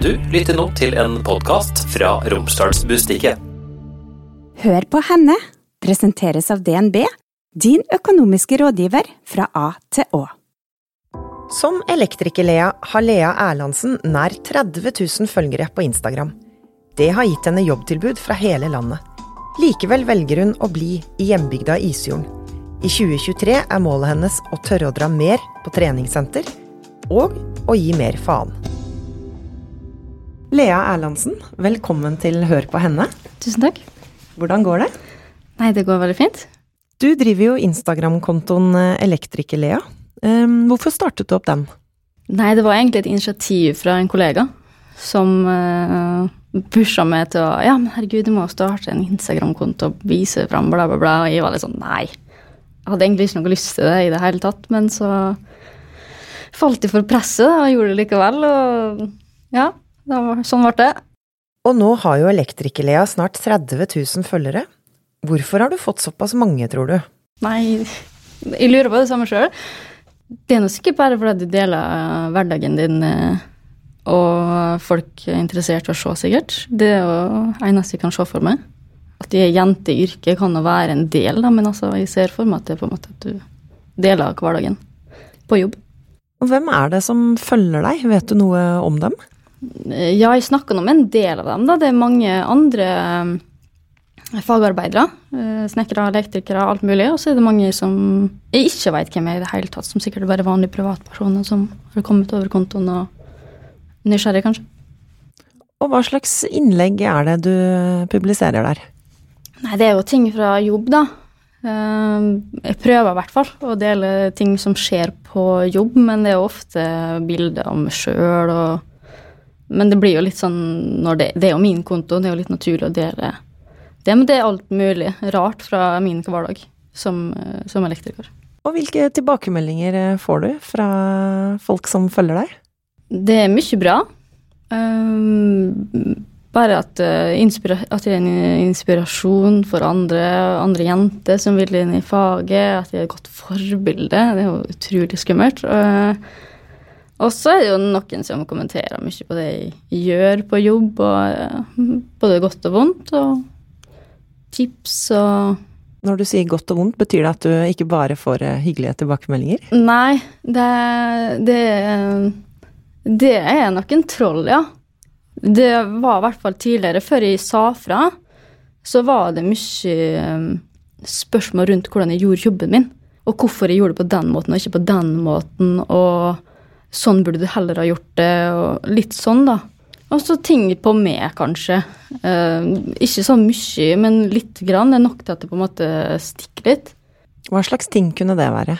Du lytter nå til en podkast fra Romsdalsbustiket. Hør på henne presenteres av DNB, din økonomiske rådgiver fra A til Å. Som elektriker-Lea har Lea Erlandsen nær 30 000 følgere på Instagram. Det har gitt henne jobbtilbud fra hele landet. Likevel velger hun å bli i hjembygda Isfjorden. I 2023 er målet hennes å tørre å dra mer på treningssenter, og å gi mer faen. Lea Erlandsen, velkommen til Hør på henne. Tusen takk. Hvordan går det? Nei, det går veldig fint. Du driver jo Instagram-kontoen eh, Elektriker-Lea. Um, hvorfor startet du opp den? Nei, det var egentlig et initiativ fra en kollega som uh, pusha meg til å Ja, men herregud, du må starte en Instagram-konto og vise fram, bla, bla, bla. Og jeg var litt sånn nei. Jeg hadde egentlig ikke noe lyst til det i det hele tatt, men så falt jeg for presset og gjorde det likevel, og ja, var, sånn ble det. Og nå har jo Elektriker-Lea snart 30 000 følgere. Hvorfor har du fått såpass mange, tror du? Nei, jeg lurer på det samme sjøl. Det er nå sikkert bare fordi du deler hverdagen din, eh, og folk er interessert i å se, sikkert. Det er jo eneste jeg kan se for meg. At jeg er jente i yrket kan jo være en del, da, men altså, jeg ser for meg at det er på en måte at du deler hverdagen på jobb. Hvem er det som følger deg, vet du noe om dem? Ja, jeg snakker nå med en del av dem. da. Det er mange andre eh, fagarbeidere. Eh, snekkere, elektrikere, alt mulig. Og så er det mange som jeg ikke veit hvem er i det hele tatt. Som sikkert er bare vanlige privatpersoner som har kommet over kontoen og nysgjerrig, kanskje. Og hva slags innlegg er det du publiserer der? Nei, det er jo ting fra jobb, da. Eh, jeg prøver i hvert fall å dele ting som skjer på jobb, men det er ofte bilder av meg sjøl og men det blir jo litt sånn når det, det er jo min konto, det er jo litt naturlig å dele det. Men det er alt mulig rart fra min hverdag som, som elektriker. Og hvilke tilbakemeldinger eh, får du fra folk som følger deg? Det er mye bra. Um, bare at, at jeg er en inspirasjon for andre, andre jenter som vil inn i faget. At jeg er et godt forbilde. Det er jo utrolig skummelt. Uh, og så er det jo noen som kommenterer mye på det jeg gjør på jobb, og både godt og vondt, og tips og Når du sier godt og vondt, betyr det at du ikke bare får eh, hyggelige tilbakemeldinger? Nei, det, det, det er nok en troll, ja. Det var i hvert fall tidligere, før jeg sa fra, så var det mye eh, spørsmål rundt hvordan jeg gjorde jobben min, og hvorfor jeg gjorde det på den måten og ikke på den måten, og sånn burde du heller ha gjort det, og litt sånn, da. Og så ting på meg, kanskje. Eh, ikke så mye, men litt grann. Det er nok til at det på en måte stikker litt. Hva slags ting kunne det være?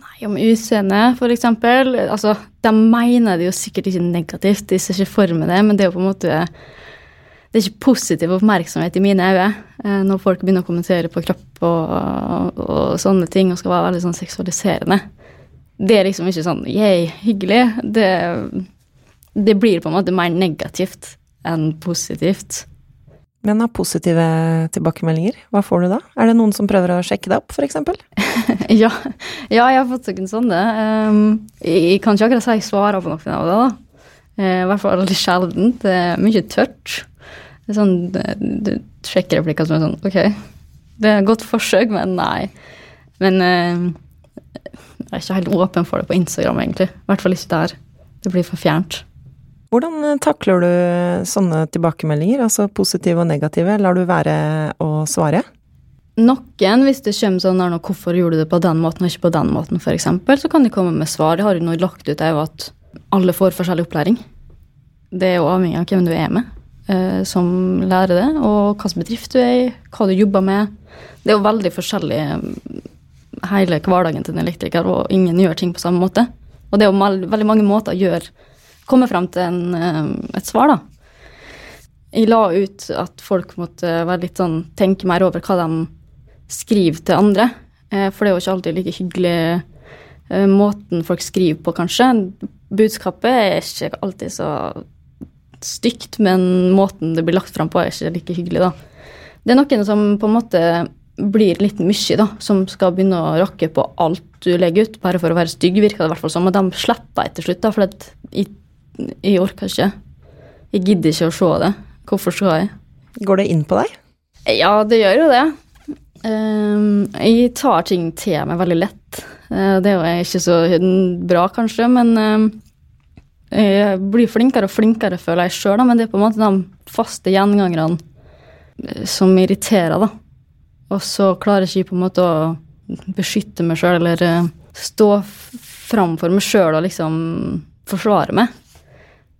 Nei, om utseende, for eksempel. Altså, de mener det jo sikkert ikke negativt, de ser ikke for meg det, men det er jo på en måte det er ikke positiv oppmerksomhet i mine øyne eh, når folk begynner å kommentere på kropp og, og, og sånne ting og skal være veldig sånn seksualiserende det er liksom ikke sånn yeah, hyggelig. Det, det blir på en måte mer negativt enn positivt. Men av positive tilbakemeldinger, hva får du da? Er det noen som prøver å sjekke deg opp, f.eks.? ja, ja, jeg har fått noen sånne. Um, jeg kan ikke akkurat si jeg svarer på noen av det, da. Uh, I hvert fall litt sjeldent. Det er mye tørt. Det er sånn, du sjekker replikker som er sånn Ok, det er et godt forsøk, men nei. Men uh, jeg er ikke helt åpen for det på Instagram, egentlig. I hvert fall ikke der. Det blir for fjernt. Hvordan eh, takler du sånne tilbakemeldinger, altså positive og negative? Lar du være å svare? Noen, hvis det kommer sånn der, 'hvorfor gjorde du det på den måten og ikke på den måten', f.eks., så kan de komme med svar. Det har jo nå lagt ut, er jo at alle får forskjellig opplæring. Det er jo avhengig av hvem du er med eh, som lærer det, og hvilken bedrift du er i, hva du jobber med. Det er jo veldig forskjellig hele hverdagen til en elektriker, og ingen gjør ting på samme måte. Og det er jo veldig mange måter å gjøre Komme fram til en, eh, et svar, da. Jeg la ut at folk måtte sånn tenke mer over hva de skriver til andre. Eh, for det er jo ikke alltid like hyggelig eh, måten folk skriver på, kanskje. Budskapet er ikke alltid så stygt, men måten det blir lagt fram på, er ikke like hyggelig, da. Det er noen som på en måte blir litt mye, da, som skal begynne å rakke på alt du legger ut, bare for å være stygg, virker det i hvert fall som. Og de sletter etter slutt, da, for jeg jeg orker ikke. Jeg gidder ikke å se det. Hvorfor skal jeg? Går det inn på deg? Ja, det gjør jo det. Ehm, jeg tar ting til meg veldig lett. Eh, det er jo ikke så bra, kanskje, men ehm, jeg blir flinkere og flinkere, føler jeg sjøl, men det er på en måte de faste gjengangerne eh, som irriterer, da. Og så klarer jeg ikke på en måte å beskytte meg sjøl eller eh, stå framfor meg sjøl og liksom forsvare meg.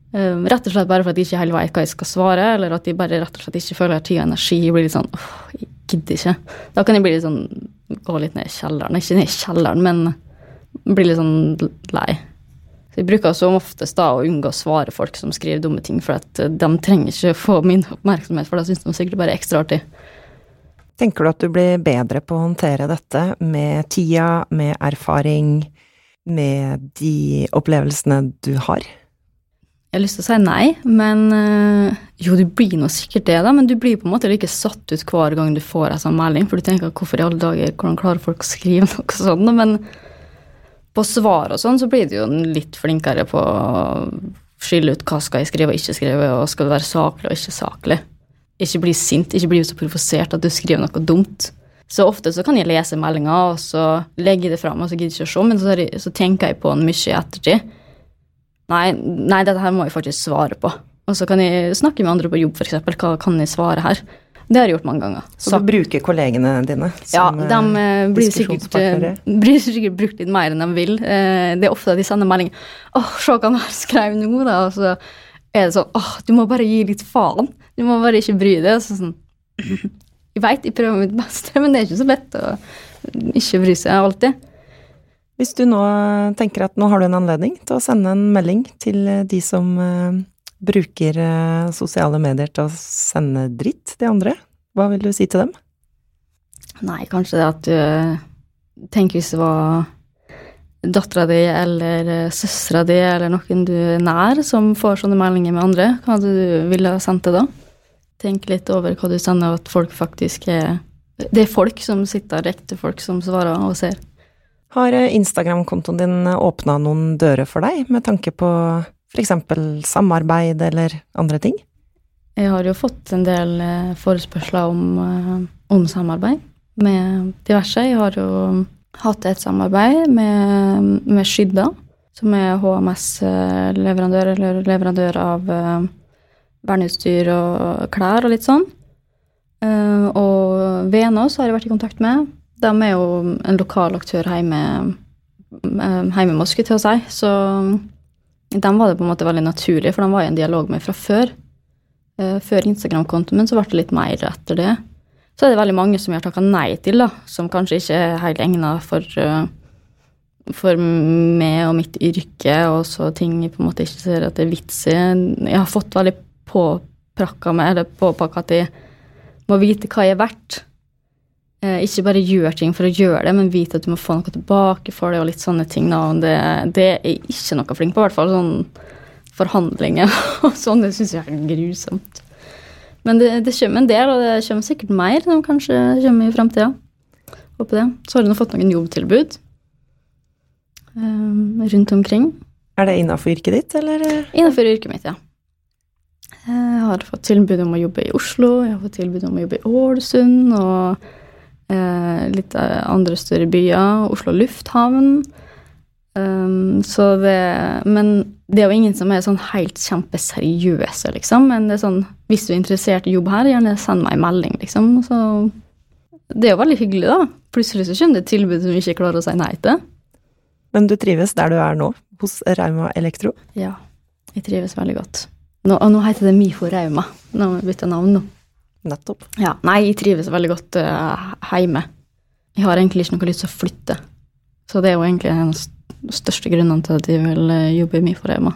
Um, rett og slett bare for at jeg ikke helt vet hva jeg skal svare, eller at jeg bare rett og slett ikke føler tid og energi. Jeg blir litt sånn åh, jeg gidder ikke. Da kan jeg bli litt sånn gå litt ned i kjelleren. Ikke ned i kjelleren, men bli litt sånn lei. Så jeg bruker som oftest da å unngå å svare folk som skriver dumme ting, for at eh, de trenger ikke få min oppmerksomhet, for da syns de sikkert bare er ekstra artig. Tenker du at du blir bedre på å håndtere dette med tida, med erfaring, med de opplevelsene du har? Jeg har lyst til å si nei, men øh, jo, du blir nå sikkert det, da, men du blir på en måte like satt ut hver gang du får en sånn melding, for du tenker hvorfor i alle dager, hvordan klarer folk å skrive noe sånt, men på svar og sånn så blir du jo litt flinkere på å skille ut hva skal jeg skrive og ikke skrive, og skal det være saklig og ikke saklig. Ikke bli sint, ikke bli så provosert at du skriver noe dumt. Så ofte så kan jeg lese meldinga, og så legge det fram, og så gidder jeg ikke å se, men så, så tenker jeg på den mye i ettertid. Nei, nei, dette her må jeg faktisk svare på. Og så kan jeg snakke med andre på jobb, f.eks. Hva kan jeg svare her? Det har jeg gjort mange ganger. Så, så du bruker kollegene dine som Ja, de uh, blir, sikkert, blir sikkert brukt litt mer enn de vil. Det er ofte at de sender melding 'Åh, oh, se hva han har skrevet nå', da. Og så er det sånn 'Åh, du må bare gi litt faen'. Du må bare ikke bry deg. Så sånn Jeg veit jeg prøver mitt beste, men det er ikke så lett å ikke bry seg alltid. Hvis du nå tenker at nå har du en anledning til å sende en melding til de som uh, bruker uh, sosiale medier til å sende dritt til andre, hva vil du si til dem? Nei, kanskje det at du tenker hvis det var dattera di eller søstera di eller noen du er nær som får sånne meldinger med andre, hva du ville ha sendt det da? Tenk litt over hva du sender, og at folk faktisk er Det er folk som sitter der, ekte folk som svarer og ser. Har eh, Instagram-kontoen din eh, åpna noen dører for deg, med tanke på f.eks. samarbeid eller andre ting? Jeg har jo fått en del eh, forespørsler om, om samarbeid med diverse. Jeg har jo hatt et samarbeid med, med Skydda, som er HMS-leverandør, eller leverandør av verneutstyr og klær og litt sånn. Og Venås har jeg vært i kontakt med. De er jo en lokal aktør hjemme, i med til å si. Så dem var det på en måte veldig naturlig, for de var i en dialog med fra før. Eh, før Instagram-kontoen min så ble det litt mer etter det. Så er det veldig mange som jeg har takka nei til, da, som kanskje ikke er helt egna for, eh, for meg og mitt yrke, og så ting jeg på en måte ikke ser at det er vits i. Jeg har fått veldig påprakka meg, eller påpakka at jeg må vite hva jeg er verdt. Eh, ikke bare gjør ting for å gjøre det, men vite at du må få noe tilbake for det, og litt sånne ting. Da. Det, det er jeg ikke noe flink på, i hvert fall sånn forhandlinger og sånn. Det syns jeg er grusomt. Men det, det, kommer en del, og det kommer sikkert mer som kanskje kommer i framtida. Håper det. Så har du nå fått noen jobbtilbud um, rundt omkring. Er det innafor yrket ditt, eller? Innafor yrket mitt, ja. Jeg har fått tilbud om å jobbe i Oslo, jeg har fått tilbud om å jobbe i Ålesund. og eh, litt andre større byer. Oslo lufthavn. Um, så det Men det er jo ingen som er sånn helt kjempeseriøse, liksom. Men det er sånn, hvis du er interessert i jobb her, gjerne send meg en melding, liksom. Så det er jo veldig hyggelig, da. Plutselig så kommer det et tilbud som vi ikke klarer å si nei til. Men du trives der du er nå, hos Rauma Elektro? Ja, jeg trives veldig godt. Nå, og nå heter det Mifo Rauma. Nå har vi bytta navn nå. Nettopp. Ja, Nei, jeg trives veldig godt uh, hjemme. Jeg har egentlig ikke noe lyst til å flytte. Så det er jo egentlig en av de største grunnene til at de vil jobbe mye for EMA.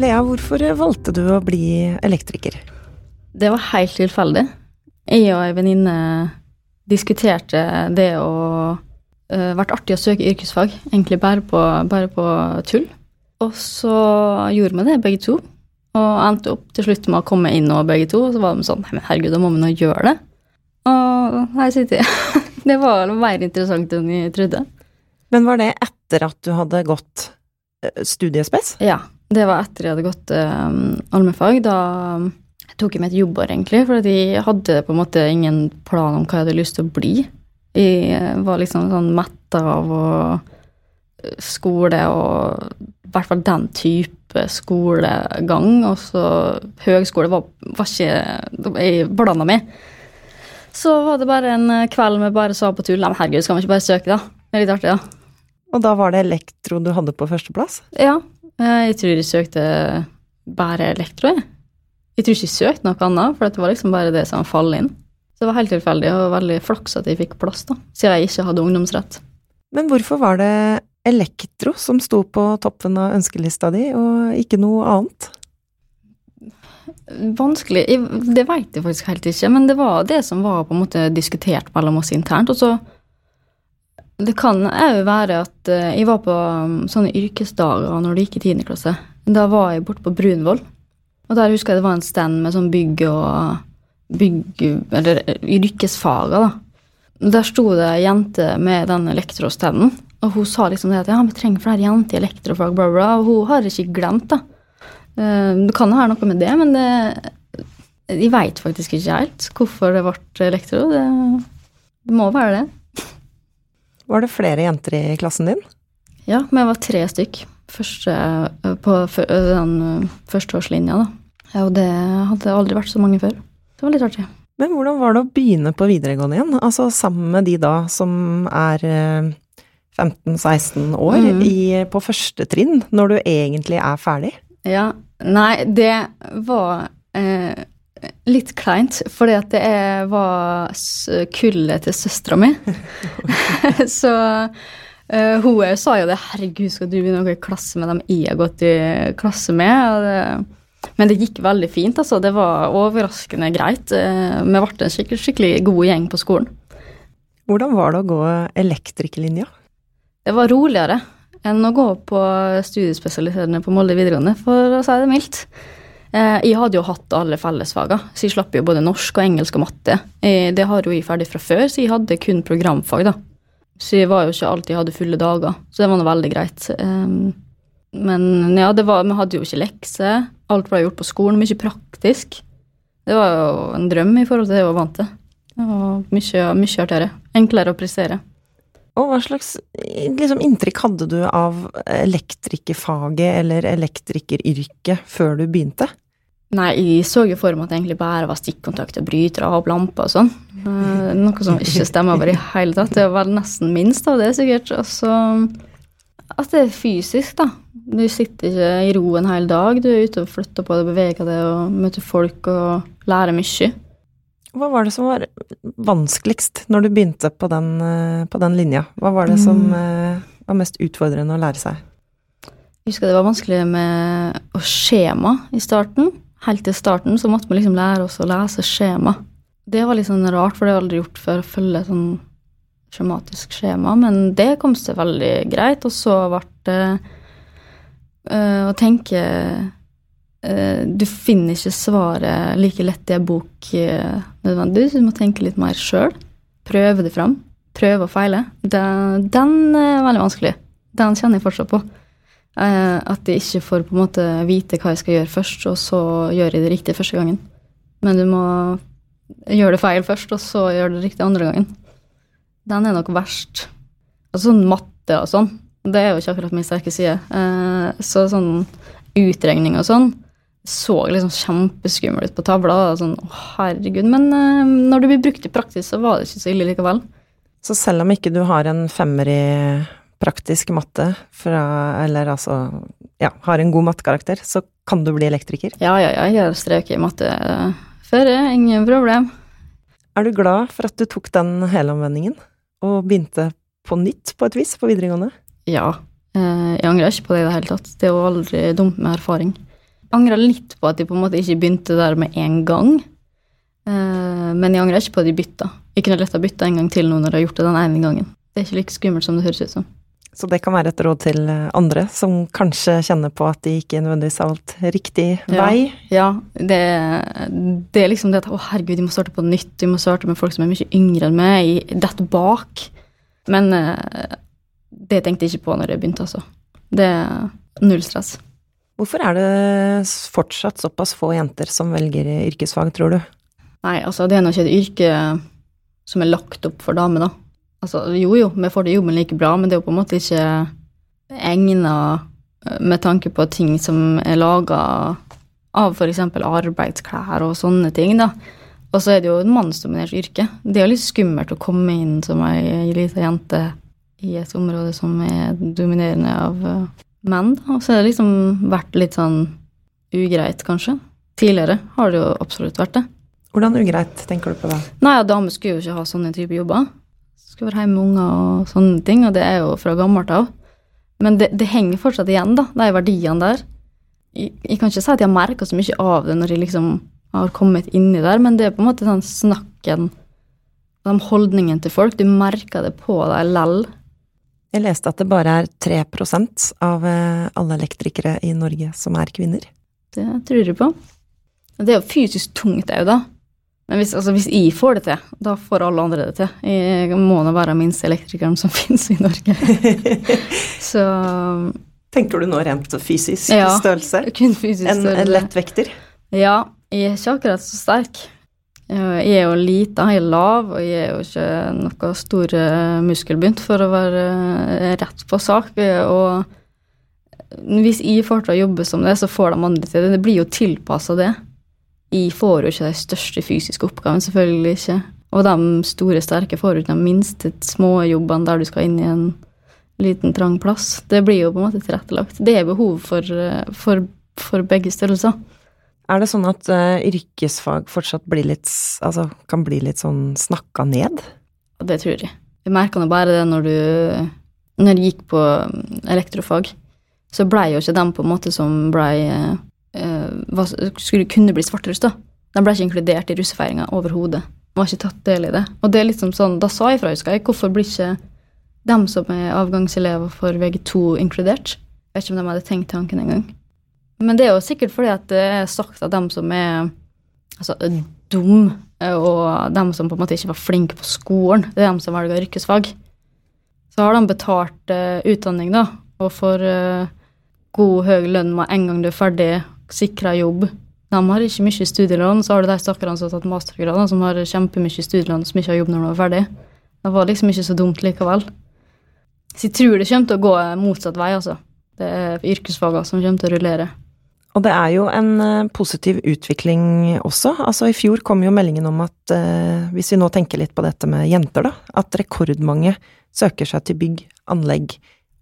Lea, hvorfor valgte du å bli elektriker? Det var helt tilfeldig. Jeg og ei venninne diskuterte det å uh, vært artig å søke yrkesfag, egentlig bare på, bare på tull. Og så gjorde vi det, begge to. Og endte opp til slutt med å komme inn og begge to. Og så var de sånn men herregud, da må vi nå gjøre det. Og her sitter jeg. det var mer interessant enn jeg trodde. Men var det etter at du hadde gått eh, studiespes? Ja, det var etter jeg hadde gått um, allmennfag. Da tok jeg meg et jobbår, egentlig, for jeg hadde på en måte ingen plan om hva jeg hadde lyst til å bli. Jeg var liksom sånn metta av å skole og i hvert fall den type skolegang. Og så høgskole var, var ikke Jeg blanda meg. Så var det bare en kveld vi bare sa på tull Nei, herregud, skal vi ikke bare søke, da? Det er litt artig, da. Og da var det elektro du hadde på førsteplass? Ja. eh, Jeg tror jeg søkte bare elektro, jeg. Jeg tror ikke jeg søkte noe annet, for det var liksom bare det som falt inn. Så det var helt tilfeldig og veldig flaks at jeg fikk plass, da, siden jeg ikke hadde ungdomsrett. Men hvorfor var det elektro som sto på toppen av ønskelista di, og ikke noe annet? Vanskelig Det vet jeg faktisk helt ikke, men det var det som var på en måte diskutert mellom oss internt. Og så Det kan òg være at eh, jeg var på um, sånne yrkesdager når det gikk i tiende klasse. Da var jeg borte på Brunvoll, og der husker jeg det var en stand med sånn bygg og bygg... Eller yrkesfager, da. Der sto det ei jente med den elektrostanden, og hun sa liksom det at ja, vi trenger flere jenter i elektrofag, bla, bla, og hun har ikke glemt det. Eh, Det kan ha noe med det, men det, jeg veit faktisk ikke helt hvorfor det ble elektro. Det, det må være det. Var det flere jenter i klassen din? Ja, vi var tre stykk første, på den eh, førsteårslinja, da. Ja, og det hadde aldri vært så mange før. Det var litt artig. Men hvordan var det å begynne på videregående igjen? Altså sammen med de da som er eh, 15-16 år mm. i, på første trinn, når du egentlig er ferdig? Ja, nei, det var eh, litt kleint, fordi at det er, var kullet til søstera mi. så eh, hun sa jo det, herregud, skal du begynne å gå i klasse med dem jeg har gått i klasse med? Det, men det gikk veldig fint, altså. Det var overraskende greit. Eh, Vi ble en skikkelig, skikkelig god gjeng på skolen. Hvordan var det å gå elektrikerlinja? Det var roligere enn å gå på studiespesialiserende på Molde videregående, for å si det mildt. Eh, Jeg hadde jo hatt alle fellesfagene, så jeg slapp jo både norsk og engelsk og matte. Eh, Det har jo jeg ferdig fra før, så jeg hadde kun programfag, da. Så jeg var jo ikke alltid hadde fulle dager, så det var nå veldig greit. Eh, Men ja, var, vi hadde jo ikke lekser. Alt ble gjort på skolen, mye praktisk. Det var jo en drøm i forhold til det jeg var vant til. Det var mye, mye artigere. Enklere å prestere. Og hva slags liksom, inntrykk hadde du av elektrikerfaget eller elektrikeryrket før du begynte? Nei, jeg så jo for meg at det egentlig bare var stikkontakter, brytere og lamper og sånn. Eh, Noe som ikke stemmer over i hele tatt. Det var nesten minst av det, sikkert. Og så at det er fysisk, da. Du sitter ikke i ro en hel dag. Du er ute og flytter på deg, beveger deg og møter folk og lærer mye. Hva var det som var vanskeligst når du begynte på den, eh, på den linja? Hva var det som mm. var mest utfordrende å lære seg? Jeg husker det var vanskelig med å skjema i starten. Helt til starten så måtte vi liksom lære oss å lese skjema. Det var litt sånn rart, for det har jeg aldri gjort før, følge sånn skjematisk skjema. Men det kom seg veldig greit. Og så ble det øh, å tenke eh, Du finner ikke svaret like lett i en bok uh, nødvendigvis. Du må tenke litt mer sjøl. Prøve det fram. Prøve og feile. Den, den er veldig vanskelig. Den kjenner jeg fortsatt på. Eh, at jeg ikke får på en måte vite hva jeg skal gjøre først, og så gjør jeg det riktig første gangen. Men du må gjøre det feil først, og så gjøre det riktig andre gangen. Den er nok verst. Altså sånn matte og sånn, det er jo ikke akkurat min sterke side. Eh, så sånn utregning og sånn så liksom kjempeskummel ut på tavla. Sånn, å herregud. Men uh, når det blir brukt i praksis, så var det ikke så ille likevel. Så selv om ikke du har en femmer i praktisk matte fra Eller altså ja, har en god mattekarakter, så kan du bli elektriker. Ja, ja, ja, jeg har streket i matte eh, før, ingen problem. Er du glad for at du tok den helomvendingen og begynte på nytt på et vis på videregående? Ja. eh, Jeg angrer ikke på det i det hele tatt. Det er jo aldri dumt med erfaring. Angrer litt på at de på en måte ikke begynte der med en gang. Uh, Men jeg angrer ikke på at de bytta. Jeg kunne lett ha bytta en gang til nå når jeg har gjort det den ene gangen. Det er ikke like skummelt som det høres ut som. Så det kan være et råd til andre som kanskje kjenner på at de ikke nødvendigvis har valgt riktig vei? Ja, det, det, er liksom det at å herregud, de må starte på nytt, de må starte med folk som er mye yngre enn meg, dette bak. Men uh, det tenkte jeg ikke på når jeg begynte, altså. Det er null stress. Hvorfor er det fortsatt såpass få jenter som velger yrkesfag, tror du? Nei, altså det er nå ikke et yrke som er lagt opp for damer, da. Altså, jo jo, vi får det jobben like bra, men det er jo på en måte ikke egna eh, med tanke på ting som er laga av f.eks. arbeidsklær og sånne ting, da. Og så er det jo et mannsdominert yrke. Det er jo litt skummelt å komme inn som ei lita jente i et område som er dominerende av menn. Så har det liksom vært litt sånn ugreit, kanskje. Tidligere har det jo absolutt vært det. Hvordan ugreit tenker du på det? Nei, Damer skulle jo ikke ha sånne type jobber skal være hjemme med unger og sånne ting, og det er jo fra gammelt av. Men det, det, henger fortsatt igjen, da, de verdiene der. Jeg, jeg, kan ikke si at jeg har merka så mye av det når jeg liksom har kommet inni der, men det er på en måte den snakken, de holdningene til folk, du merker det på deg lell. Jeg leste at det bare er 3 av eh, alle elektrikere i Norge som er kvinner. Det tror jeg på. Det er jo fysisk tungt, det òg, da. Men hvis, altså, hvis, jeg får det til, da får alle andre det til. Jeg må nå være minste elektrikeren som finnes i Norge. så Tenker du nå rent fysisk ja, størrelse? Kun fysisk en, størrelse. En lettvekter? Ja, jeg er ikke akkurat så sterk. Jeg er jo lita, jeg er lav, og jeg er jo ikke noe stor eh, muskelbunt for å være eh, rett på sak. Og hvis jeg får til å jobbe som det, så får de andre til det. Det blir jo tilpassa det. Jeg får jo ikke de største fysiske oppgavene, selvfølgelig ikke. Og de store, sterke får jo de minste små jobbene der du skal inn i en liten, trang plass. Det blir jo på en måte tilrettelagt. Det er behov for, for, for begge størrelser. Er det sånn at uh, yrkesfag fortsatt blir litt, altså, kan bli litt sånn snakka ned? Det tror jeg. Jeg merka nå bare det når du Når jeg gikk på elektrofag, så blei jo ikke dem på en måte som blei uh, uh, skulle kunne bli svartruss, da. De ble ikke inkludert i russefeiringa overhodet. De var ikke tatt del i det. Og det er liksom sånn, Da sa jeg fra, husker jeg, hvorfor blir ikke dem som er avgangselever for VG2 inkludert? Jeg vet ikke om de hadde tenkt tanken engang. Men det er jo sikkert fordi at det er sagt at dem som er altså, dum, og dem som på en måte ikke var flinke på skolen, det er dem som velger yrkesfag. Så har de betalt uh, utdanning, da, og får uh, god, høy lønn med en gang du er ferdig sikra jobb. De har ikke mye studielån, så har du de stakkarene som har tatt mastergrad, som har kjempemye studielån, som ikke har jobb når de er ferdig. Det var liksom ikke så dumt likevel. Så jeg tror det kommer til å gå motsatt vei, altså. Det er yrkesfagene som kommer til å rullere. Og det er jo en uh, positiv utvikling også. Altså i fjor kom jo meldingen om at uh, hvis vi nå tenker litt på dette med jenter, da, at rekordmange søker seg til bygg, anlegg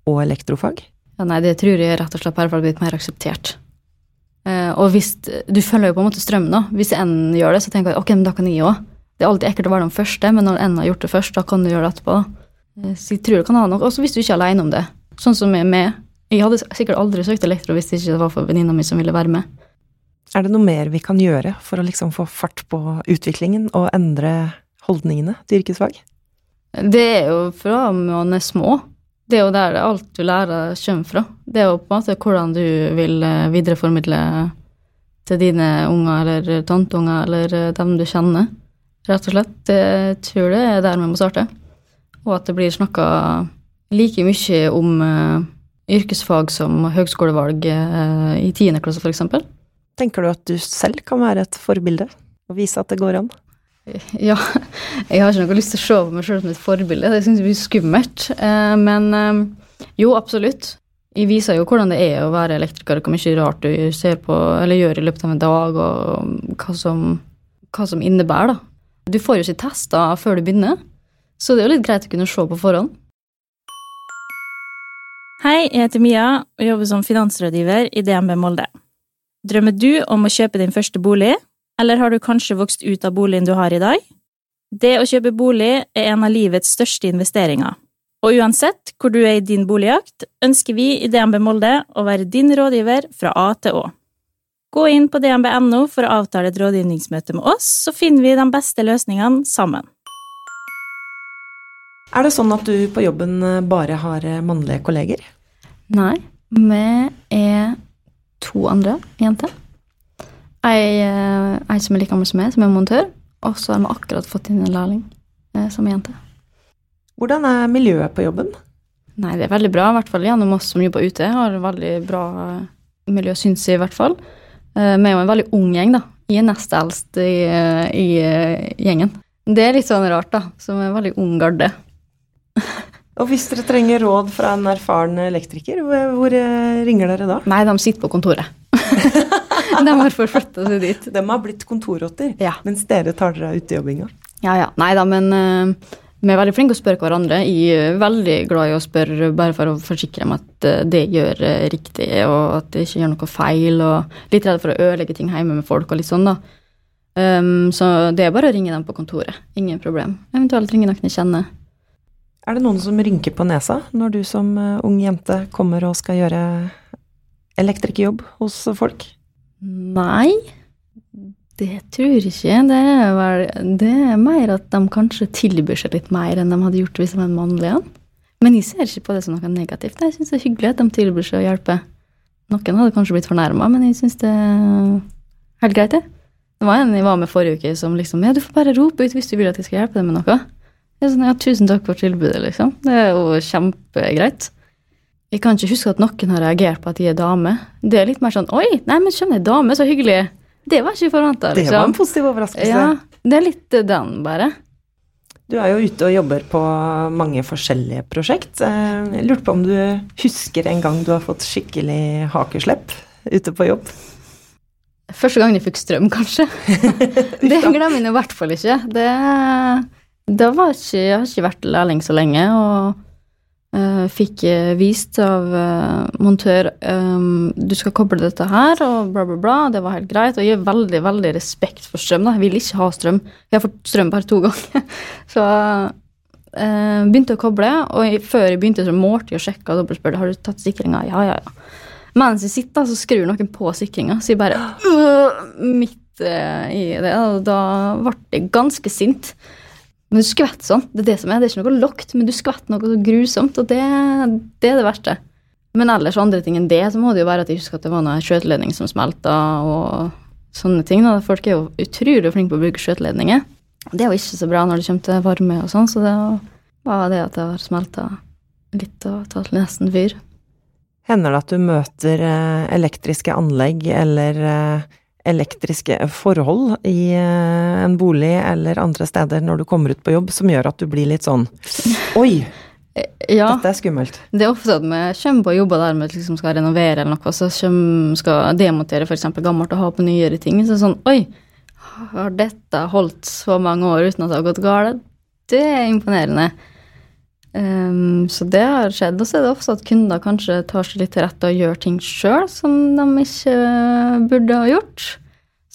og elektrofag. Ja, nei, det tror jeg rett og slett har blitt mer akseptert. Uh, og hvis Du følger jo på en måte strømmen, da. Hvis en gjør det, så tenker jeg ok, men da kan jeg òg. Det er alltid ekkelt å være den første, men når en har gjort det først, da kan du gjøre det etterpå. Så jeg tror det kan ha noe. Også hvis du ikke er aleine om det. Sånn som med meg. Jeg hadde sikkert aldri søkt elektro hvis det ikke var for venninna mi som ville være med. Er det noe mer vi kan gjøre for å liksom få fart på utviklingen og endre holdningene til yrkesfag? Det er jo fra man er små det er jo der alt du lærer, kommer fra. Det er jo på en måte hvordan du vil eh, videreformidle til dine unger eller tanteunger eller eh, dem du kjenner, rett og slett. Jeg tror det er der vi må starte. Og at det blir snakka like mye om uh, yrkesfag som høgskolevalg uh, i tiende klasse, f.eks. Tenker du at du selv kan være et forbilde og vise at det går an? Ja, jeg har ikke noe lyst til å se på meg sjøl som et forbilde. Det syns jeg blir skummelt. Eh, men eh, jo, absolutt. Jeg viser jo hvordan det er å være elektriker, hvor mye rart du ser på eller gjør i løpet av en dag, og hva som, hva som innebærer, da. Du får jo ikke testa før du begynner, så det er jo litt greit å kunne se på forhånd. Hei, jeg heter Mia og jobber som finansrådgiver i DNB Molde. Drømmer du om å kjøpe din første bolig? Eller har du kanskje vokst ut av boligen du har i dag? Det å kjøpe bolig er en av livets største investeringer. Og uansett hvor du er i din boligjakt, ønsker vi i DNB Molde å være din rådgiver fra A til Å. Gå inn på dnb.no for å avtale et rådgivningsmøte med oss, så finner vi de beste løsningene sammen. Er det sånn at du på jobben bare har eh, mannlige kolleger? Nei, vi er to andre jenter. Ei, eh, ei som er like gammel som meg, som er montør. Og så har vi akkurat fått inn en lærling eh, som er jente. Hvordan er miljøet på jobben? Nei, det er veldig bra, i hvert fall gjennom oss som jobber ute. Har et veldig bra eh, miljø, syns jeg i hvert fall. Eh, Vi er jo en veldig ung gjeng, da. Jeg er nest eldst i, eh, i gjengen. Det er litt sånn rart, da. Som en veldig ung garde. Og hvis dere trenger råd fra en erfaren elektriker, hvor, eh, ringer dere da? Nei, de sitter på kontoret. de har forflytta seg dit. De har blitt kontorrotter, Ja. mens dere tar dere av utejobbinga. Ja, ja. Nei da, men uh, vi er veldig flinke å spørre hverandre. Jeg er veldig glad i å spørre bare for å forsikre meg at eh, det gjør riktig, og at det ikke gjør noe feil, og litt redd for å ødelegge ting hjemme med folk og litt sånn, da. Um, så det er bare å ringe dem på kontoret. Ingen problem. Eventuelt ringe noen jeg kjenner. Er det noen som rynker på nesa når du som eh, ung jente kommer og skal gjøre elektrikerjobb hos folk? Nei, det tror jeg ikke. Det er, vel, det er mer at de kanskje tilbyr seg litt mer enn de hadde gjort hvis de var mannlige. Men jeg ser ikke på det som noe negativt. Jeg syns det er hyggelig at de tilbyr seg å hjelpe. Noen hadde kanskje blitt fornærma, men jeg syns det er helt greit, det. Det var en jeg var med forrige uke som liksom Ja, du får bare rope ut hvis du vil at jeg skal hjelpe deg med noe. Jeg er sånn, ja, tusen takk for tilbudet, liksom. Det er jo kjempegreit. Jeg kan ikke huske at noen har reagert på at jeg er dame. Det er litt mer sånn Oi, nei, men skjønner, jeg, dame, så hyggelig. Det var ikke forventa, Det var en liksom. positiv overraskelse. Ja, det er litt den, bare. Du er jo ute og jobber på mange forskjellige prosjekt. Eh, Jeg lurte på om du husker en gang du har fått skikkelig hakeslepp ute på jobb? Første gangen jeg fikk strøm, kanskje. det glemmer jeg i hvert fall ikke. Det, det var ikke, jeg har ikke vært lærling så lenge, og uh, fikk eh, vist av uh, montør um, du skal koble dette her, og bla, bla, bla. Det var helt greit. Og jeg har veldig veldig respekt for strøm. da. Jeg vil ikke ha strøm. Jeg har fått strøm bare to ganger. så uh, begynte å koble, og jeg, før jeg begynte, så målte jeg og sjekka og dobbeltspurte har du tatt sikringa. Ja, ja, ja. Mens jeg sitter, så skrur noen på sikringa, så jeg bare øh, Midt i det. Og da ble jeg ganske sint. Men du skvetter sånn. Det er det som er. Det er ikke noe lukt, men du skvetter noe så grusomt, og det, det er det verste. Men ellers andre ting enn det, så må det jo være at jeg husker at det var noe skjøteledning som smelta, og sånne ting. Da. Folk er jo utrolig flinke på å bruke skjøteledninger. Det er jo ikke så bra når det kommer til varme og sånn, så det var det at det har smelta litt og tatt nesten fyr. Hender det at du møter eh, elektriske anlegg eller eh, elektriske forhold i eh, en bolig eller andre steder når du kommer ut på jobb, som gjør at du blir litt sånn Oi, Ja. dette er skummelt. Det er ofte at vi kommer på jobber der vi liksom skal renovere eller noe, så kommer, skal demontere f.eks. gammelt og ha på nyere ting. Så sånn Oi, har dette holdt så mange år uten at det har gått galt? Det er imponerende. Ehm, så det har skjedd. Og så er det ofte at kunder kanskje tar seg litt til rette og gjør ting sjøl som de ikke burde ha gjort.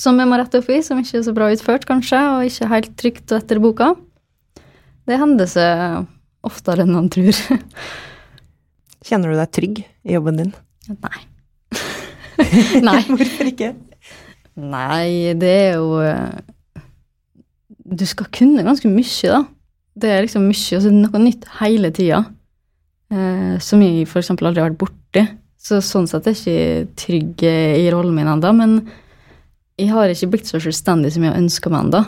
Som vi må rette opp i, som ikke er så bra utført, kanskje, og ikke helt trygt og etter boka. Det hender seg oftere enn man tror. Kjenner du deg trygg i jobben din? Nei. Nei. Hvorfor ikke? Nei, det er jo eh, Du skal kunne ganske mye, da. Det er liksom mye, og så det noe nytt hele tida. Eh, som jeg eksempel aldri har vært borti. Så sånn sett er jeg ikke trygg i rollen min ennå. Men jeg har ikke blitt så selvstendig som jeg ønsker meg ennå.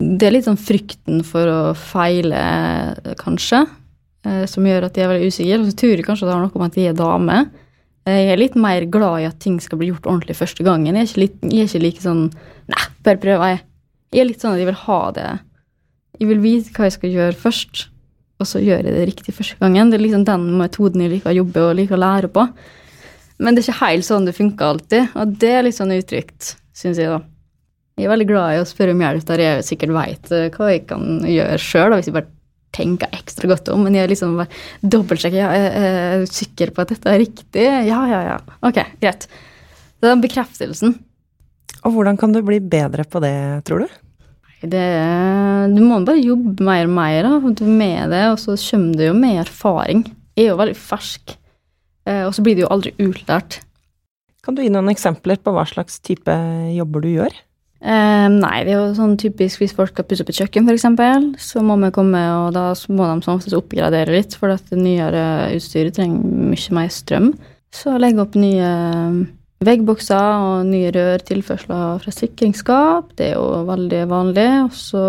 Det er litt sånn frykten for å feile, kanskje, eh, som gjør at jeg er veldig usikker. Og så tror jeg kanskje det har noe med at jeg er dame. Eh, Jeg er litt mer glad i at ting skal bli gjort ordentlig første gangen. Jeg er ikke, litt, jeg er ikke like sånn Nei, bare prøv, jeg. Jeg er litt sånn at jeg vil ha det Jeg vil vite hva jeg skal gjøre først, og så gjør jeg det riktig første gangen. Det er liksom den metoden jeg liker å jobbe og liker å lære på. Men det er ikke helt sånn det funker alltid, og det er litt sånn utrygt, syns jeg, da. Jeg er veldig glad i å spørre om hjelp der jeg sikkert veit hva jeg kan gjøre sjøl, hvis jeg bare tenker ekstra godt om. Men jeg liksom bare dobbeltsjekker. Ja, er du sikker på at dette er riktig? Ja, ja, ja. Ok, greit. Det er den bekreftelsen. Og hvordan kan du bli bedre på det, tror du? Det, du må bare jobbe mer og mer da, med det, og så kommer det jo med erfaring. Jeg er jo veldig fersk, eh, og så blir det jo aldri utlært. Kan du gi noen eksempler på hva slags type jobber du gjør? Eh, nei, det er jo sånn typisk hvis folk skal pusse opp et kjøkken, f.eks., så må vi komme, og da må de som oftest oppgradere litt, for at det nyere utstyret trenger mye mer strøm. Så legge opp nye veggbokser og nye rørtilførsler fra sikringsskap, det er jo veldig vanlig. Og så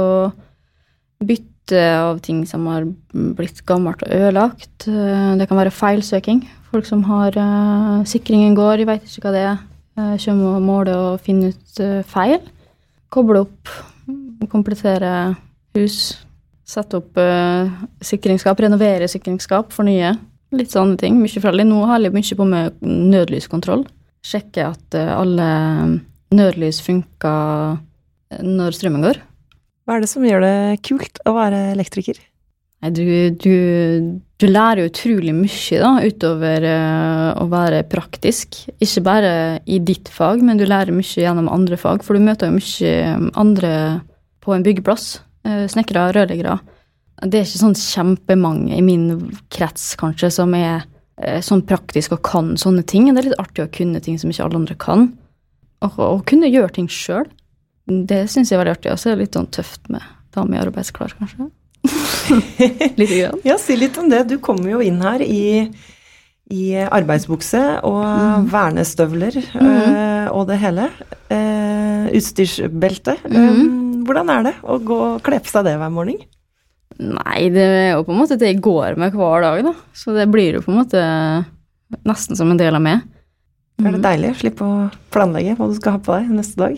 bytte av ting som har blitt gammelt og ødelagt. Eh, Det kan være feilsøking. Folk som har uh, Sikringen går, de vet ikke hva det er. Uh, Kommer og måler og finner ut uh, feil. Koble opp, komplettere hus. Sette opp sikringsskap, renovere sikringsskap, fornye. Litt sånne ting. Mye forskjellig. Nå holder jeg mye på med nødlyskontroll. Sjekke at eh, alle nødlys funker eh, når strømmen går. Hva er det som gjør det kult å være elektriker? Du, du, du lærer utrolig mye da, utover eh, å være praktisk. Ikke bare i ditt fag, men du lærer mye gjennom andre fag. For du møter jo mye andre på en byggeplass. Snekkere, rørleggere. Det er ikke sånn kjempemange i min krets, kanskje, som er sånn praktisk og kan sånne ting. Det er litt artig å kunne ting som ikke alle andre kan. Og, og kunne gjøre ting sjøl. Det syns jeg er veldig artig. Og så er det litt sånn tøft med dame i arbeidsklar, kanskje. Lite grann. Ja, si litt om det. Du kommer jo inn her i, i arbeidsbukse og vernestøvler mm. og det hele. Eh, utstyrsbelte. Um, hvordan er det å gå og kle på seg det hver morgen? Nei, det er jo på en måte det jeg går med hver dag, da. Så det blir jo på en måte nesten som en del av meg. Er det deilig å slippe å planlegge hva du skal ha på deg neste dag?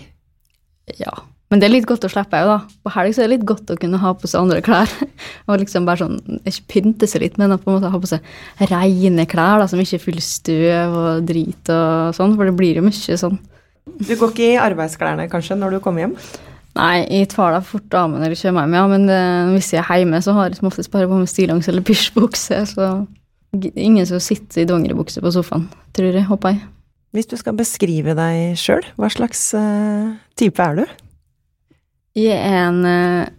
Ja. Men det er litt godt å slippe òg, da. På helg så er det litt godt å kunne ha på seg andre klær. Og liksom bare sånn, ikke pynte seg litt, men på en måte ha på seg rene klær da, som ikke er full støv og drit og sånn, for det blir jo mye sånn. Du går ikke i arbeidsklærne kanskje når du kommer hjem? Nei, jeg tar da fort av eller kommer hjem, ja, men det, hvis jeg er hjemme, så har jeg som oftest bare på meg stillongs eller pysjbukse, så ingen som sitter i dongeribukse på sofaen, tror jeg, håper jeg. Hvis du skal beskrive deg sjøl, hva slags uh, type er du? Jeg er en uh,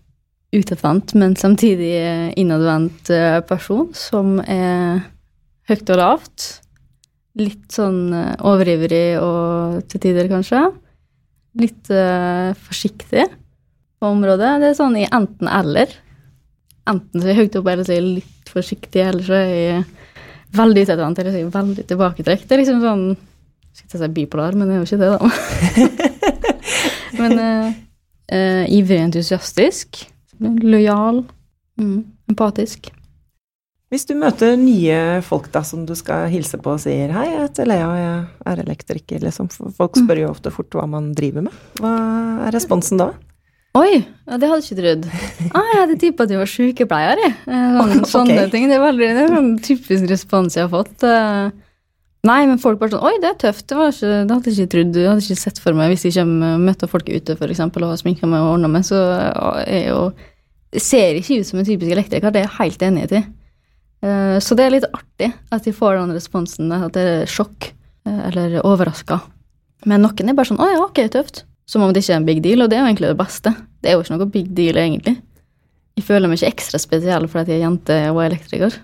utadvendt, men samtidig eh, innadvendt eh, person som er høyt og lavt. Litt sånn uh, overivrig og til tider, kanskje. Litt uh, forsiktig på området. Det er sånn i enten-eller. Enten så er jeg høyt oppe, eller så er jeg litt forsiktig, eller så er jeg veldig utadvendt, eller så er jeg veldig tilbaketrukket. Det er liksom sånn Skal ikke si bipolar, men det er jo ikke det, da. men uh, uh, ivrig entusiastisk. Lojal. Mm, empatisk. Hvis du møter nye folk da, som du skal hilse på og sier 'hei, jeg heter Lea, og jeg er elektriker', liksom. Folk spør jo ofte fort hva man driver med. Hva er responsen da? Oi, ja, det hadde jeg ikke trodd. Ah, jeg hadde tippa at du var sykepleier. jeg. Sånne, sånne okay. Ting. Det er, veldig, det er en typisk respons jeg har fått. Eh, Nei, men folk bare sånn Oi, det er tøft. Det, var ikke, det hadde jeg ikke trodd. Jeg hadde ikke sett for meg hvis jeg kommer, møter folk ute for eksempel, og har sminka meg og ordna meg, så jeg jo jeg ser ikke ut som en typisk elektriker. Det er jeg helt enig i. Eh, Så det er litt artig at de får den responsen, at det er sjokk eh, eller overraska. Men noen er bare sånn 'Å ja, ok, tøft'. Som om det ikke er en big deal, og det er jo egentlig det beste. Det er jo ikke noe big deal, egentlig. Jeg føler meg ikke ekstra spesiell fordi jeg er jente og er elektriker.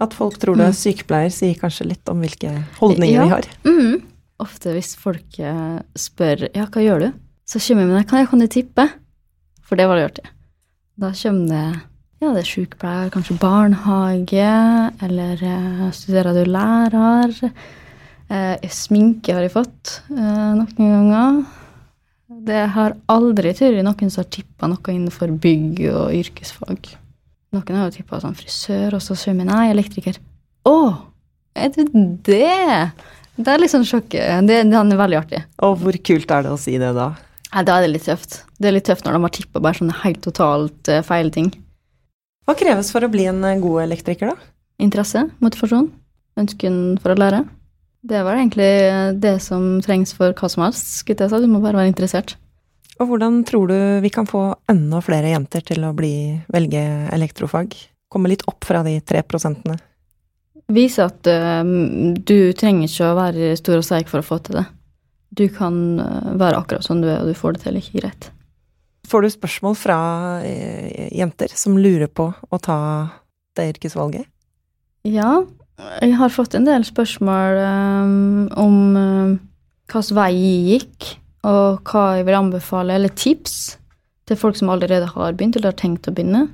At folk tror du er sykepleier, sier kanskje litt om hvilke holdninger Ja. vi har. Mm. Ofte hvis folk eh, spør 'ja, hva gjør du', så kommer jeg med det. Kan jeg, kan jeg tippe? For det var det jeg gjorde. Da kommer det ja, det er sykepleier, kanskje barnehage, eller eh, studerer du lærer? Eh, sminke har jeg fått eh, noen ganger. Det har aldri vært noen som har tippa noe innenfor bygg og yrkesfag. Noen har jo tippa sånn frisør, og så kommer jeg nei, elektriker. Å, er du det? Det er litt sånn sjokket. Det, den er veldig artig. Og hvor kult er det å si det da? Nei, da er det litt tøft. Det er litt tøft når de har tippa bare sånne helt totalt feil ting. Hva kreves for å bli en eh, god elektriker, da? Interesse, motivasjon, ønsken for å lære. Det var egentlig det som trengs for hva som helst. Du må bare være interessert. Og hvordan tror du vi kan få enda flere jenter til å bli, velge elektrofag? Komme litt opp fra de tre prosentene? Vise at uh, du trenger ikke å være stor og sterk for å få til det. Du kan eh, være akkurat som du er, og du får det til like greit. Får du spørsmål fra eh, jenter som lurer på å ta det yrkesvalget? Ja, jeg har fått en del spørsmål um, om um, hvilken vei jeg gikk. og hva jeg vil anbefale, eller tips, til folk som allerede har begynt eller har tenkt å begynne.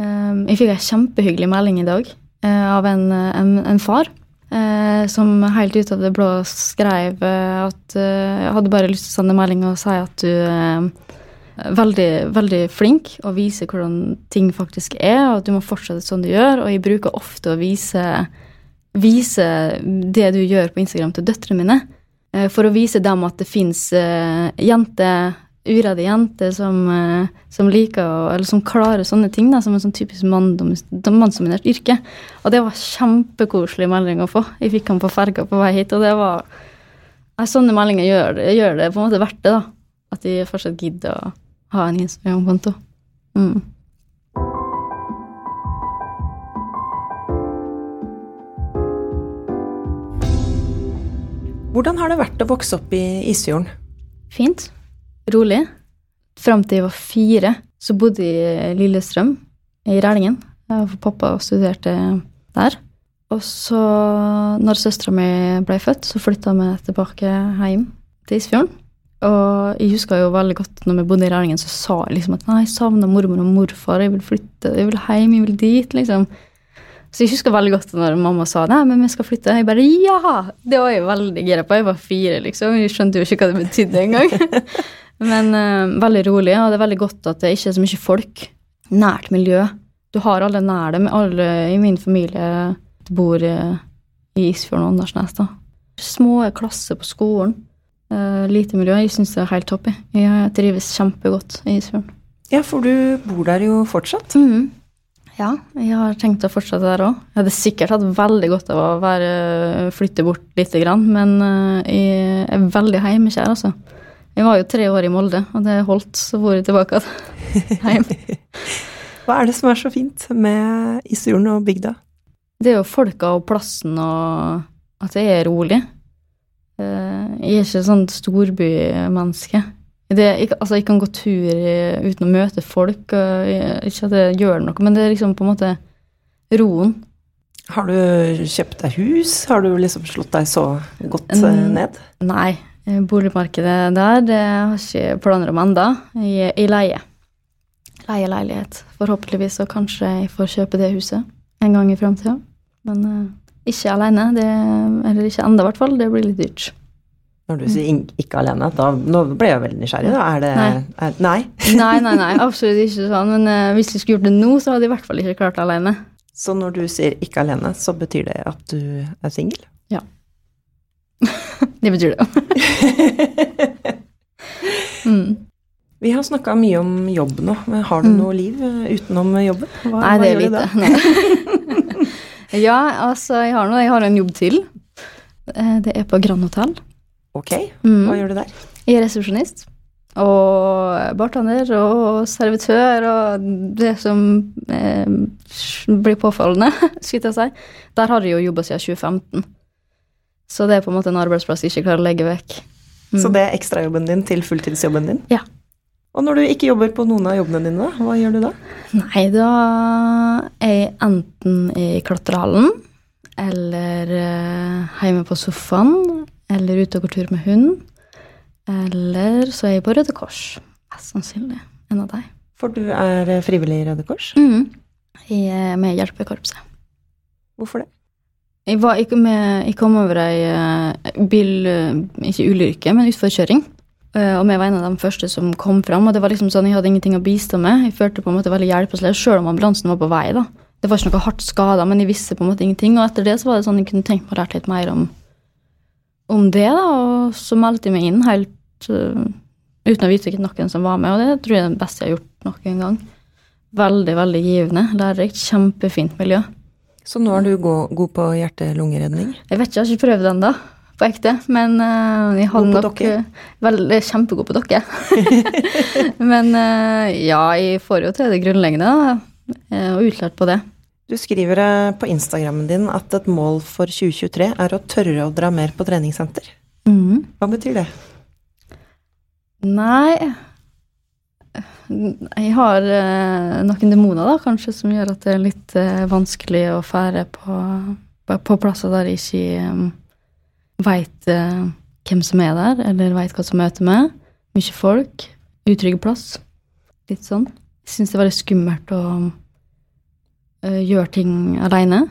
Um, jeg fikk ei kjempehyggelig melding i dag uh, av en, en, en far eh, som helt ut av det blå skrev eh, at jeg hadde bare lyst til å sende melding og si at du veldig, veldig flink og viser hvordan ting faktisk er, og at du må fortsette sånn du gjør. Og jeg bruker ofte å vise, vise det du gjør på Instagram til døtrene mine, eh, for å vise dem at det fins eh, jenter uredde jenter som, eh, som, liker å, eller som klarer sånne ting, da, som en sånn typisk mannsdominert yrke. Og det var kjempekoselig melding å få. Jeg fikk han på ferga på vei hit, og det var Sånne meldinger gjør, gjør, det på en måte verdt det, da. At de fortsatt gidder å ha en Instagram-konto. Mm. Hvordan har det vært å vokse opp i Isfjorden? Fint. Rolig. Fram til jeg var fire, så bodde jeg i Lillestrøm, i Rælingen. For pappa studerte der. Og så, når søstera mi ble født, så flytta vi tilbake hjem til Isfjorden. Og jeg husker jo veldig godt når vi bodde i Rælingen, så sa jeg liksom at nei, jeg savner mormor og morfar, jeg vil flytte, jeg vil hjem, jeg vil dit, liksom. Så jeg husker veldig godt når mamma sa nei, men vi skal flytte. Jeg bare ja! Det var jeg veldig gira på. Jeg var fire, liksom. Jeg skjønte jo ikke hva det betydde engang. men uh, veldig rolig, og det er veldig godt at det ikke er så mye folk. Nært miljø. Du har alle nær deg. Alle i min familie bor uh, i Isfjorden og Åndalsnes. da. Små klasser på skolen. Uh, lite miljø. Jeg syns det er helt topp. Jeg trives kjempegodt i Isfjorden. Ja, for du bor der jo fortsatt. Mm. Ja, jeg har tenkt å fortsette der òg. Jeg hadde sikkert hatt veldig godt av å være, flytte bort lite grann, men eh, jeg er veldig hjemmekjær, altså. Jeg var jo tre år i Molde, og det holdt, så for jeg tilbake hjem. Hva er det som er så fint med Isfjorden og bygda? Det er jo folka og plassen og at det er rolig. Eh, jeg er ikke sånn storbymenneske. Det, altså, jeg kan gå tur uten å møte folk. ikke at det gjør noe, men det er liksom på en måte roen. Har du kjøpt deg hus? Har du liksom slått deg så godt eh, ned? Nei. Boligmarkedet der det har ikke planer om enda. Jeg, jeg leier. Leier leilighet. Forhåpentligvis så kanskje jeg får kjøpe det huset en gang i framtida. Men ikke alene. Det, eller ikke enda, i hvert fall. Det blir litt dyrt. Når du sier ikke alene, da nå ble jeg veldig nysgjerrig. Da. Er det Nei. Er, nei. nei, nei, nei, absolutt ikke sånn. Men uh, hvis jeg skulle gjort det nå, så hadde jeg i hvert fall ikke klart det alene. Så når du sier ikke alene, så betyr det at du er singel? Ja. det betyr det. mm. Vi har snakka mye om jobb nå, men har du mm. noe liv eh, utenom jobben? Hva, nei, det er lite. Ja, altså, jeg har, noe, jeg har en jobb til. Eh, det er på Grand Hotel. Ok, mm. hva gjør du der? Jeg er resepsjonist. Og bartender og servitør og det som eh, blir påfallende, skulle jeg si. Der har jeg jo jobba siden 2015. Så det er på en måte en arbeidsplass jeg ikke klarer å legge vekk. Mm. Så det er ekstrajobben din til fulltidsjobben din? Ja. Og når du ikke jobber på noen av jobbene dine, hva gjør du da? Nei, da er jeg enten i klatrehallen eller eh, hjemme på sofaen eller ute og går tur med hund. Eller så er jeg på Røde Kors. Mest sannsynlig en av deg. For du er eh, frivillig i Røde Kors? Mm. Jeg er med i hjelpekorpset. Hvorfor det? Jeg, var, jeg, med, jeg kom over ei uh, bil, ikke ulykke, men utforkjøring. Uh, og vi var en av de første som kom fram. Og det var liksom sånn, jeg hadde ingenting å bistå med. Jeg følte på en måte veldig hjelpeløs, sjøl om ambulansen var på vei. da. Det var ikke noe hardt skada, men jeg visste på en måte ingenting. Og etter det så var det sånn jeg kunne tenkt meg å lære litt mer om om det, da, og så meldte jeg meg inn helt uh, uten å vite noen som var med, og det tror jeg er det beste jeg har gjort noen gang. Veldig, veldig givende, lærerikt, kjempefint miljø. Så nå er du god, god på hjerte-lungeredning? Jeg vet ikke, jeg har ikke prøvd ennå, på ekte. Men uh, jeg har nok? Veldig kjempegod på dokke. men uh, ja, jeg får jo til det grunnleggende, da, og utlært på det. Du skriver på Instagrammen din at et mål for 2023 er å tørre å dra mer på treningssenter. Mm. Hva betyr det? Nei Jeg har eh, noen demoner, da, kanskje, som gjør at det er litt eh, vanskelig å fære på, på, plasser der jeg ikke veit eh, hvem som er der, eller veit hva som møter meg. Mye folk. Utrygg plass. Litt sånn. Jeg syns det er veldig skummelt å øh, gjøre ting aleine.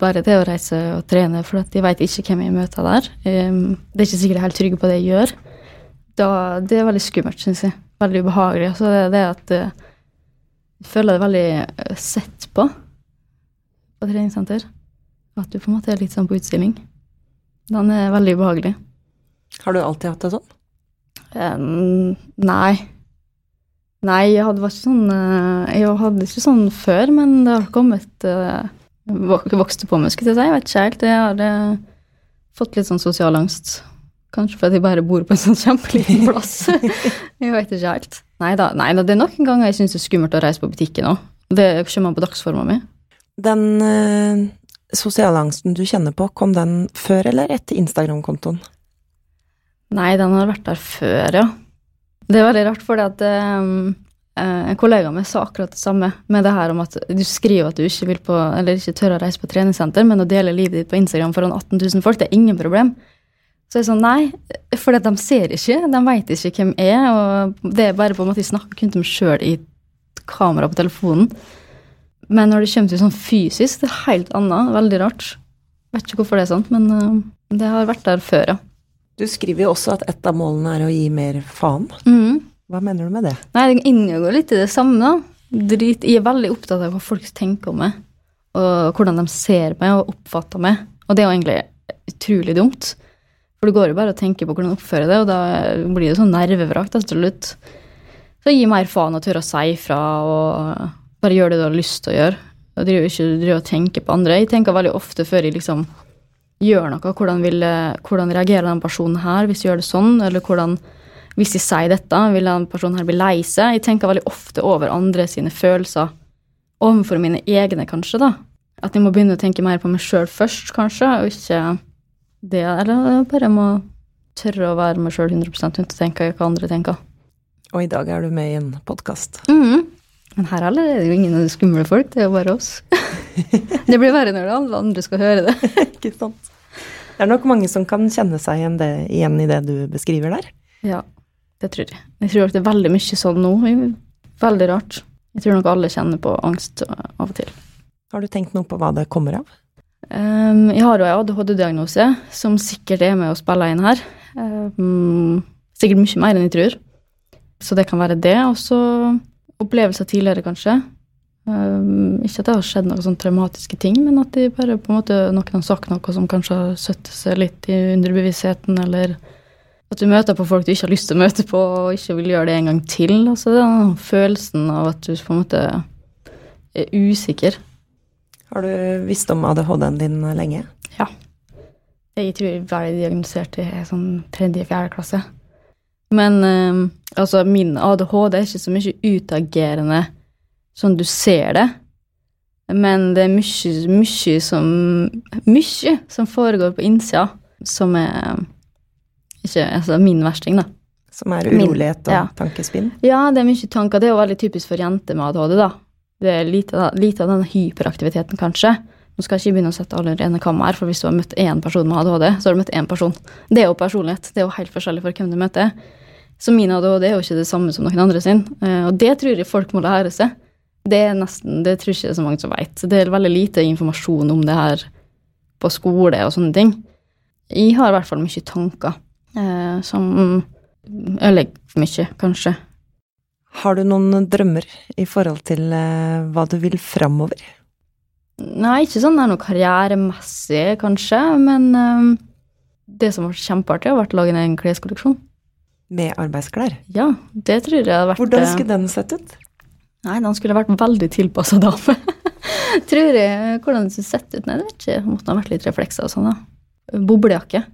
Bare det å reise og trene, for at jeg veit ikke hvem jeg møter der. Um, det er ikke sikkert jeg er helt trygg på det jeg gjør. Da, det er veldig skummelt, syns jeg. Veldig ubehagelig. Så det det at uh, jeg føler det veldig øh, sett på på treningssenter. At du på en måte er litt sånn på utstilling. Den er veldig ubehagelig. Har du alltid hatt det sånn? Um, nei. Nei, jeg hadde vært ikke sånn eh, Jeg hadde ikke sånn før, men det har kommet Jeg Vokste på meg, skulle jeg si. Jeg vet ikke helt. Jeg har eh, fått litt sånn sosial angst. Kanskje fordi jeg bare bor på en sånn kjempeliten plass. jeg vet ikke helt. Nei da, det er noen ganger jeg syns det er skummelt å reise på butikken òg. Det kommer på dagsforma mi. Den eh, sosiale angsten du kjenner på, kom den før eller etter Instagram-kontoen? Nei, den har vært der før, ja. Det er veldig rart, fordi at um, en kollega av sa akkurat det samme med det her om at du skriver at du ikke vil på, eller ikke tør å reise på treningssenter, men å dele livet ditt på Instagram foran 18 000 folk, det er ingen problem. Så jeg sånn, nei, for de ser ikke, de veit ikke hvem jeg er, og det er bare på en måte de snakker kun til meg sjøl i kamera på telefonen. Men når det kommer til sånn fysisk, det er helt annet, veldig rart. Vet ikke hvorfor det er sånn, men eh, det har vært der før, ja. Du skriver jo også at et av målene er å gi mer faen. Mm. Hva mener du med det? Nei, det inngår litt i det samme, da. Drit, jeg er veldig opptatt av hva folk tenker om meg, og hvordan de ser meg og oppfatter meg. Og det er jo egentlig utrolig dumt. For det går jo bare å tenke på hvordan du oppfører det, og da blir det sånn nervevrak til slutt. Så gi mer faen og tørre å si ifra, og bare gjør det du har lyst til å gjøre. Og driver ikke driver og tenker på andre. Jeg tenker veldig ofte før jeg liksom gjør noe, hvordan, vil, hvordan reagerer den personen her hvis jeg gjør det sånn, eller hvordan hvis jeg sier dette, vil den personen her bli lei seg? Jeg tenker veldig ofte over andre sine følelser overfor mine egne, kanskje, da. At jeg må begynne å tenke mer på meg sjøl først, kanskje, og ikke det Eller jeg bare må tørre å være meg sjøl 100 uten å tenke hva andre tenker. Og i dag er du med i en podkast. Mhm. Men her heller er det jo ingen skumle folk, det er jo bare oss. det blir verre når alle andre skal høre det. Ikke sant? Det er nok mange som kan kjenne seg igjen, det, igjen i det du beskriver der. Ja, det tror jeg. Jeg tror at det er veldig mye sånn nå. Veldig rart. Jeg tror nok alle kjenner på angst av og til. Har du tenkt noe på hva det kommer av? Um, jeg har jo en ADHD-diagnose, som sikkert er med å spille inn her. Um, sikkert mye mer enn jeg tror. Så det kan være det. Og så opplevelser tidligere, kanskje. Um, ikke at det har skjedd noen sånn traumatiske ting, men at de bare på en måte, noen har sagt noe som kanskje har satt seg litt i underbevisstheten, eller at du møter på folk du ikke har lyst til å møte på, og ikke vil gjøre det en gang til. Altså den følelsen av at du på en måte er usikker. Har du visst om ADHD-en din lenge? Ja. Jeg tror jeg ble diagnosert i sånn tredje-fjerde klasse. Men um, altså, min ADHD er ikke så mye utagerende sånn du ser det. Men det er mye, mye som Mye som foregår på innsida, som er ikke altså min versting, da. Som er Min- urolighet og ja. tankespinn? Ja, det er mye tanker. Det er jo veldig typisk for jenter med ADHD, da. Det er lite, lite av den hyperaktiviteten, kanskje. Nå skal jeg ikke begynne å sette alle i rene kam her, for hvis du har møtt én person med ADHD, så har du møtt én person. Det er jo personlighet. Det er jo helt forskjellig for hvem du møter. Så min ADHD er jo ikke det samme som noen andre sin, eh, og det tror jeg folk må lære seg. Det er nesten, det tror jeg ikke det er så mange som vet. Det er veldig lite informasjon om det her på skole og sånne ting. Jeg har i hvert fall mye tanker eh, som ødelegger mye, kanskje. Har du noen drømmer i forhold til eh, hva du vil framover? Nei, ikke sånn det er noe karrieremessig, kanskje, men eh, det som har vært kjempeartig, har vært å lage en egen kleskolleksjon. Med arbeidsklær? Ja, det tror jeg hadde vært Hvordan eh, skulle den sett ut? Nei, den skulle vært veldig tilpassa dame. tror jeg. Hvordan den skulle sett ut? Nei, det vet ikke. Måtte ha vært litt reflekser og sånn, da. Boblejakke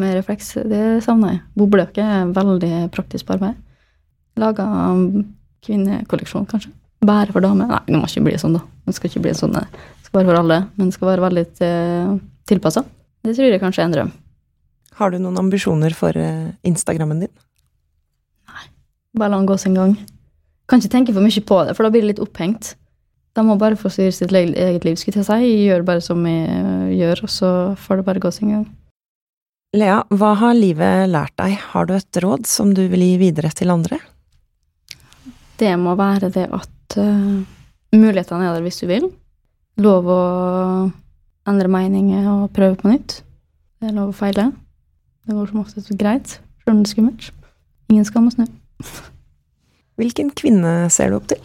med refleks, det savner jeg. Boblejakke er veldig praktisk på arbeid. Laga kvinnekolleksjon, kanskje. Bare for damer. Nei, det må ikke bli sånn, da. Det skal ikke bli sånn, det skal være for alle, men det skal være veldig uh, tilpassa. Det tror jeg kanskje er en drøm. Har du noen ambisjoner for eh, Instagrammen din? Bare la den gå sin gang. Kan ikke tenke for mye på det, for da blir det litt opphengt. De må bare få styre sitt eget liv, skulle jeg si. Jeg gjør bare som jeg øh, gjør, og så får det bare gå sin gang. Lea, hva har livet lært deg? Har du et råd som du vil gi videre til andre? Det må være det at uh, mulighetene er der hvis du vil. Lov å endre meninger og prøve på nytt. Det er lov å feile. Det går som oftest greit, selv om det er skummelt. Ingen skam å snu. Hvilken kvinne ser du opp til?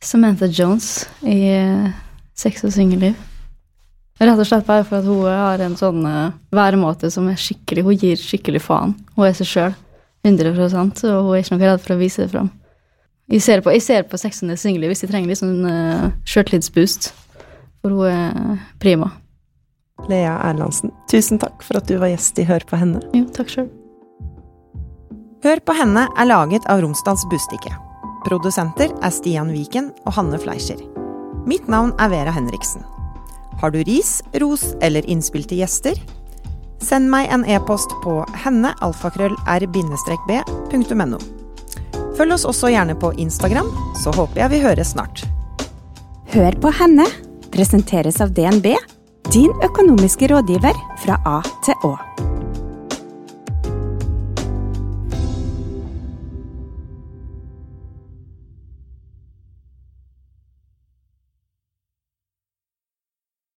Samantha Jones i uh, Sex og singelliv. Rett og slett bare for at hun har en sånn uh, væremåte som er skikkelig Hun gir skikkelig faen. Hun er seg sjøl. 100 og hun er ikke noe redd for å vise det fram. Jeg ser på, jeg ser på Sex og singelliv hvis jeg trenger litt sånn uh, sjøltillitsboost. For hun er prima. Lea Erlandsen, tusen takk for at du var gjest i Hør på henne. Jo, takk sjøl. Hør på henne er laget av Romsdals Bustikke. Produsenter er Stian Viken og Hanne Fleischer. Mitt navn er Vera Henriksen. Har du ris, ros eller innspill til gjester? Send meg en e-post på hennealfakrøll-r-b.no. Følg oss også gjerne på Instagram, så håper jeg vi høres snart. Hør på henne presenteres av DNB, din økonomiske rådgiver fra A til Å.